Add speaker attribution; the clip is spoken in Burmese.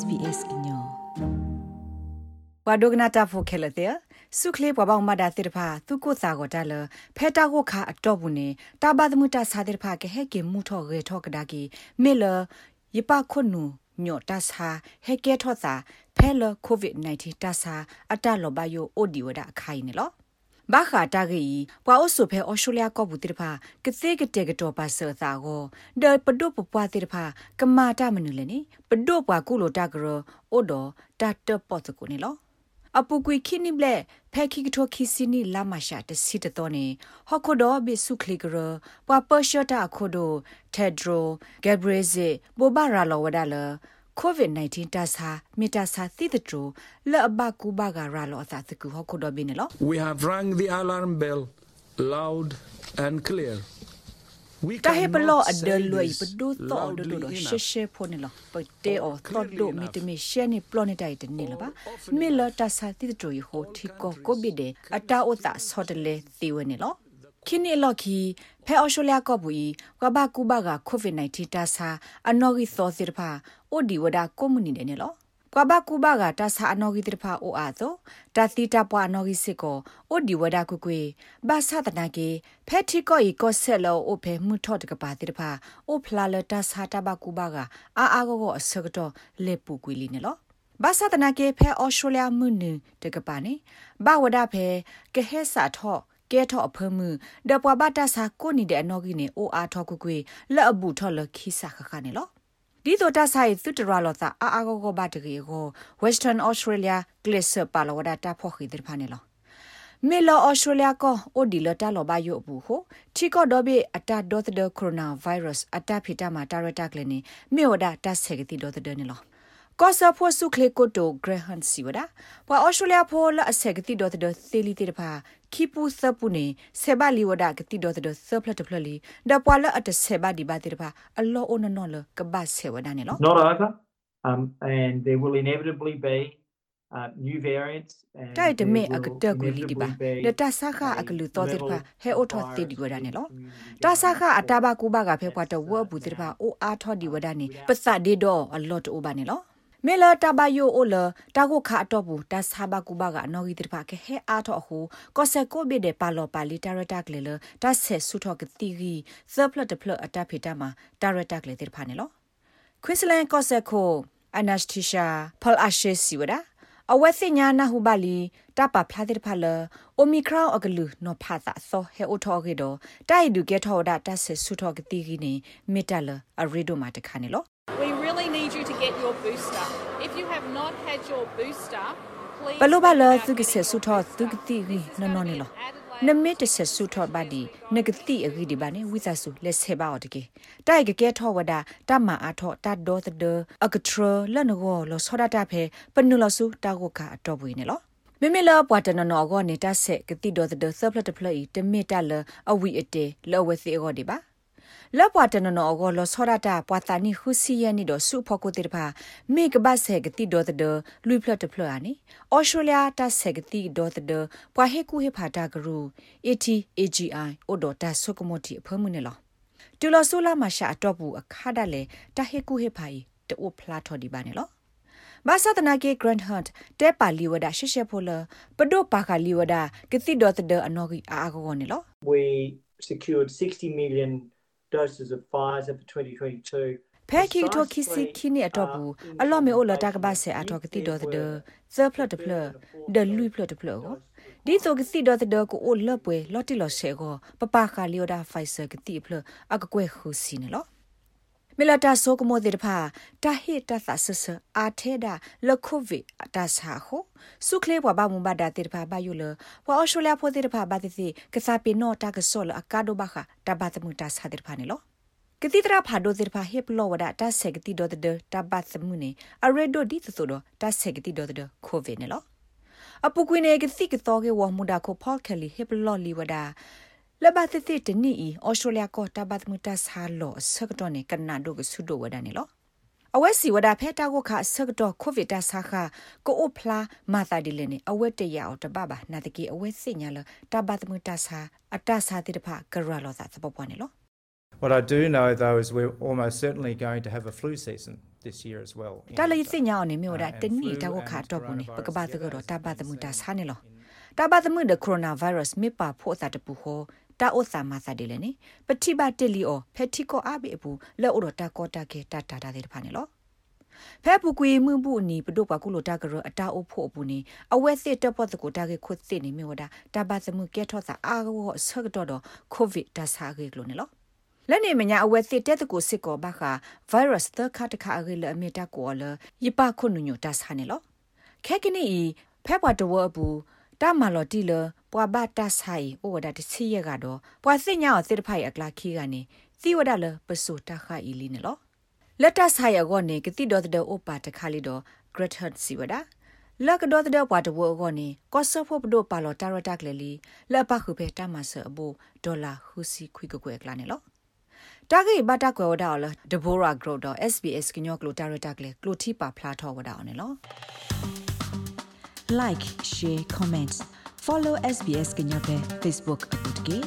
Speaker 1: SBS inyo ဝါဒိုဂနာတာဖိုခဲလတဲ့စုခလေးပွားပေါင်းမတာတိတဖာသူကိုစာကိုတလဖဲတာကိုခါအတော့ဘူးနေတာဘာသမုတာစာတိတဖာကဟဲကေမှုထော့ရေထော့ကဒါကီမေလယပခွနုညော့တဆာဟဲကဲထော့စာဖဲလကိုဗစ် -19 တဆာအတလောဘယိုအိုဒီဝဒအခိုင်နေလော ဘာခာတာဂီပွာအိုဆုဖဲအော်စတြေးလျကောဘူးတိဖာကစေကတဲ့ကတော့ပါဆာသာကိုဒေပဒုပပွားတိဖာကမာတာမနုလေနိပဒုပွားကုလိုတာဂရအိုဒတာတပတ်ကိုနေလောအပူကွေခိနိဘလက်ဖဲခိကထိုခိစီနီလာမရှာတစီတတော်နေဟခိုဒိုဘီဆုခလီဂရပွာပရှတာခိုဒိုတက်ဒရိုဂက်ဘရေဇေဘောဘာရာလောဝဒါလာ COVID-19 တာစာမီတာစာသီတတူလအဘကူဘာဂရာလောသာတကူဟခုဒဘင်းလော
Speaker 2: We have rang the alarm bell loud and clear. We
Speaker 1: တာဟေပလောအ
Speaker 2: cannot
Speaker 1: ဒ
Speaker 2: say
Speaker 1: လွိ
Speaker 2: this
Speaker 1: ပဒုသောဒဒဒ
Speaker 2: loudly
Speaker 1: ရှေ
Speaker 2: enough.
Speaker 1: ရှေဖိုနေလောပတေအောသောဒိုမီတမီရှေနေပလောနေတိုင်တနေလပါမီလတာစာသီတတူယဟိုတီကိုကိုဘီဒေအတာဥတာဆောတလေသီဝနေလောခင်းနေလော်ခီဖဲအော်ရှိုလျာကော့ဘူကဘာကူဘာကကိုဗစ် -19 တာစာအနော်ဂီသောစီတဖာ အိုဒီဝဒါကွန်မြူနီနေလောကဘာကူဘာကတာစာအနော်ဂီတဖာအိုအာသောတာသီတာပွားအနော်ဂီစစ်ကိုအိုဒီဝဒါကွကွေဘာသာတနာကေဖဲတီကိုဤကိုဆက်လောအိုဖဲမှုထော့တကပါတိတဖာအိုဖလာလတာစာတဘကူဘာကအာအာကိုကိုအစကတော့လေပူကွေလီနေလောဘာသာတနာကေဖဲအော်စတြေးလျမှုနတကပါနေဘာဝဒဖဲကဟဲစာထော့ကဲထော့အဖမှုဒပွားဘတာစာကိုနီတဲ့အနော်ကြီးနေအိုအားထော့ကွကွေလက်အဘူးထော့လခိစာခခနေလော ဒီတော့တဆိုင်သူတရလောတာအာအာဂိုဂိုဘတ်ဂီကို Western Australia Glacier ပါလောဒတာဖို့ခိဒဖာနေလောမေလောဩစတြေးလျကောအိုဒီလတာလောဘယုဘူးဟုချီကောဒဘီအတာဒေါသဒကိုရိုနာဗိုင်းရပ်စ်အတာဖီတာမာတာရတာကလနေမေဝဒတာဆေကတိဒေါသဒနေလော ကောဆာဖို့စုခလေကိုတိုဂရဟန်စီဝဒပွာဩစတြေးလျဖိုလအဆက်ကတိဒေါသဒသီလီတေတဖာခိပူသပုနေဆေဘလီဝဒကတိဒေါသဒသဖလတ်ဖလလီဒပွာလအတဆေဘဒီဘာတေတဖာအလောအနနောလကဘဆေဝဒနေလော
Speaker 3: not over, um, and there will inevitably be uh, new variants. And
Speaker 1: တိုက်တမေ
Speaker 3: there
Speaker 1: အ
Speaker 3: will
Speaker 1: ကတကူလီဒီပါ
Speaker 3: inevitably
Speaker 1: ဒ
Speaker 3: be
Speaker 1: တာဆာခအကလူတော်တဲ့ပါ
Speaker 3: level
Speaker 1: ဟဲအိုထော်
Speaker 3: virus
Speaker 1: တေဒီဝဒနေလော
Speaker 3: community
Speaker 1: တာဆာခ
Speaker 3: going
Speaker 1: အတာဘ
Speaker 3: forward.
Speaker 1: ကူဘကဖဲပွားတော့ဝဘူးတဲ့ပါအိုအားထော်ဒီဝဒနေပစဒေတော့အလော့တိုဘာနေလော မေလာတဘယိုအိုလတာကိုခါတော့ဘူးတာဆာဘကူဘကအနော်ကြီးတဲ့ပါကဟဲအားထော်ဟူကောဆက်ကိုဘီတဲ့ပါလောပါလီတာရတာကလေလတာဆက်ဆုထော်ကတိကြီးသပလတ်တဖလအတာဖီတာမှာတာရတာကလေတဲ့ပါနေလောခွစ်စလန်ကောဆက်ကိုအနက်စတီရှာဖလအရှေစီဝဒါအဝက်စညာနာဟုပါလီတပဖလာတဲ့ဖလာအိုမီခရောင်းအကလူနော်ဖာသာသောဟဲအိုထော်ကေတော့တိုက်ဒူကဲထော်ဒါတဆက်ဆုထော်ကတိကြီးနေမီတလအရီဒိုမာတခါနေလော
Speaker 4: We really need you to get your booster. If you have not had your booster, please
Speaker 1: ဘလိုဘလာ
Speaker 4: think about
Speaker 1: သူက
Speaker 4: getting
Speaker 1: ဆက်ဆု
Speaker 4: your
Speaker 1: ထော်
Speaker 4: booster.
Speaker 1: သူကတိကြီး
Speaker 4: This is
Speaker 1: နော်
Speaker 4: gonna
Speaker 1: နော်
Speaker 4: be
Speaker 1: နေ
Speaker 4: an
Speaker 1: လော
Speaker 4: added layer
Speaker 1: နမစ်တဆက်ဆုထော်ဘာဒီနဂတိအဂိဒီဘာနေဝိသဆုလက်ဆေပါတော့တကေတိုက်ကကဲထော်ဝဒတမအားထော်တဒေါ်တဒအကထရလနဂောလောဆောဒတာဖဲပနုလဆုတာကိုကအတော့ပွေနေလောမမေလာပွားတနနောကောနေတာဆက်ကတိဒေါ်တဒဆပ်လက်တဖလိုက်တမီတလအဝီအတေလောဝစီအောဒီပါ လက်ပွားတနနောကောလောဆောဒတာပွာတာနိခုစီယနီတော့စုဖို့ကိုတေတဖာမေကဘဆက်ကတိဒေါ်တဒလူဖလတ်တဖလာနိအော်စတြေးလျတာဆက်ကတိဒေါ်တဒပွာဟေကူဟေဖာတာဂရူ ATAGI အိုဒတာဆုကမတီအဖမှုနေလောတူလဆူလာမရှာအတော့ဘူးအခါတလေတဟေကူဟေဖာဤတိုဖလာထော်ဒီပါနေလောဘာသာတနာကေဂရန့်ဟန့်တဲပါလီဝဒရှေရှေဖိုလပဒိုပါခါလီဝဒကတိဒေါ်တဒအနော်ဂီအာကောနေလော
Speaker 3: We secured 60 million doses of Pfizer for 2022.
Speaker 1: ဖဲကီတိုခီစီခီနေအတော့ဘူးအလော့မေအိုလတာကဘာဆေအတော့ကတိဒေါ်တဒဇဖလတ်တဖလဒလူဖလတ်တဖလကိုဒီဆိုက တိဒေါ်တဒကိုအိုလော့ပွဲလော့တီလော့ရှေကိုပပခါလီဝဒဖိုင်ဆာကတိဖလအကကွဲခူစီနေလောမီလာတာဆိုကမိုဒေတဖာတာဟိတသဆဆအာထေဒလခိုဗီတာစာဟိုစုခလေဘဘာမူဘာဒတေတဖာဘယုလဘအော်စတြေးလျဖိုတေတဖာဘာတိစီကစားပီနောတာကဆောလအကာဒိုဘခတဘတ်မှုတာစာတေတဖာနေလောကတိတရာဖာဒိုတေတဖာဟေပလောဝဒတာဆက်ကတိဒိုတဒတဘတ်မှုနေအရေဒိုဒီသဆိုဒတာဆက်ကတိဒိုတဒခိုဗီနေလောအပုကွေနေကတိကတော့ကေဝမှုဒါကိုဖော်ကလီဟေပလောလီဝဒါ လဘသတိတနီဤဩစတြေးလျကောတဘတ်မူတဆာလောဆကတော့နေကနာဒိုကဆုဒိုဝဒနေလောအဝက်စီဝဒဖဲတာကိုခဆကတော့ကိုဗစ်တဆာခကိုအိုဖလာမာတာဒီလနေအဝက်တရအောင်တပပါနာတကီအဝက်စညာလတဘတ်မူတဆာအတဆာတိတဖကရလောသာသပပွားနေလော
Speaker 5: What I do know, though, is we're almost certainly going to have a flu season this year as well. in
Speaker 1: တာလေးစ
Speaker 5: winter.
Speaker 1: ညာအောင်နေမြို့တာ
Speaker 5: Uh,
Speaker 1: တ
Speaker 5: and
Speaker 1: နီ
Speaker 5: flu
Speaker 1: တာကို
Speaker 5: and
Speaker 1: ခါတော့ဘူးနေပကပတကတော့
Speaker 5: coronavirus
Speaker 1: တာပါသမူတာ
Speaker 5: together
Speaker 1: ဆာနေလော
Speaker 5: in
Speaker 1: တာပါသမူဒကိုရိုနာဗိုင်းရပ်စ်မြပါဖို့တာတပူဟော တာဥစာမစာတယ်လေနေပတိပါတက်လီအောဖက်တီကိုအဘေဘူးလက်ဥတော်တာကောတာကေတာတာတာတဲ့ဖာနေလောဖဲပူကွေမှုဘူးနီပဒုပကုလိုတာကရအတာအဖို့ဘူးနီအဝဲစစ်တပ်ဖို့တကိုတာကေခွတ်စစ်နေမြို့တာတာပါသမူကဲထောစာအာကောဆော့တော့တော့ကိုဗစ်တာစာကေကလိုနေလောလက်နေမညာအဝဲစစ်တဲ့တကိုစစ်ကောဘာခါဗိုင်းရပ်စ်တခါတခါအကေလအမီတာကိုလယပခုနုညတာဆာနေလောခဲကနီဖဲပွားတဝဘူး တာမာလော်တီလပွာဘတာဆိုင်ဩဝဒတစီရကတော့ပွာစညာအစစ်တဖိုင်အကလာခီကနေသီဝဒလပစုတာခါအီလီနေလောလက်တဆိုင်ရကောနေကတိတော်တဲ့ဩပါတခါလီတော့ဂရတ်ဟတ်စီဝဒလကတော်တဲ့ပွာတဝကောနေကောဆဖို့ပဒိုပါလော်တာရတာကလေလီလက်ပခုပဲတမဆအဘူဒေါ်လာဟူစီခွိကကွယ်ကလာနေလောတာဂိဘတာကွယ်ဝဒါလဒဘိုရာဂရိုတော့ SBS ကညောကလိုတာရတာကလေကလိုတီပါဖလာထောဝဒါအောင်နေလော like share comment. Follow SBS Kenya pe Facebook akut ke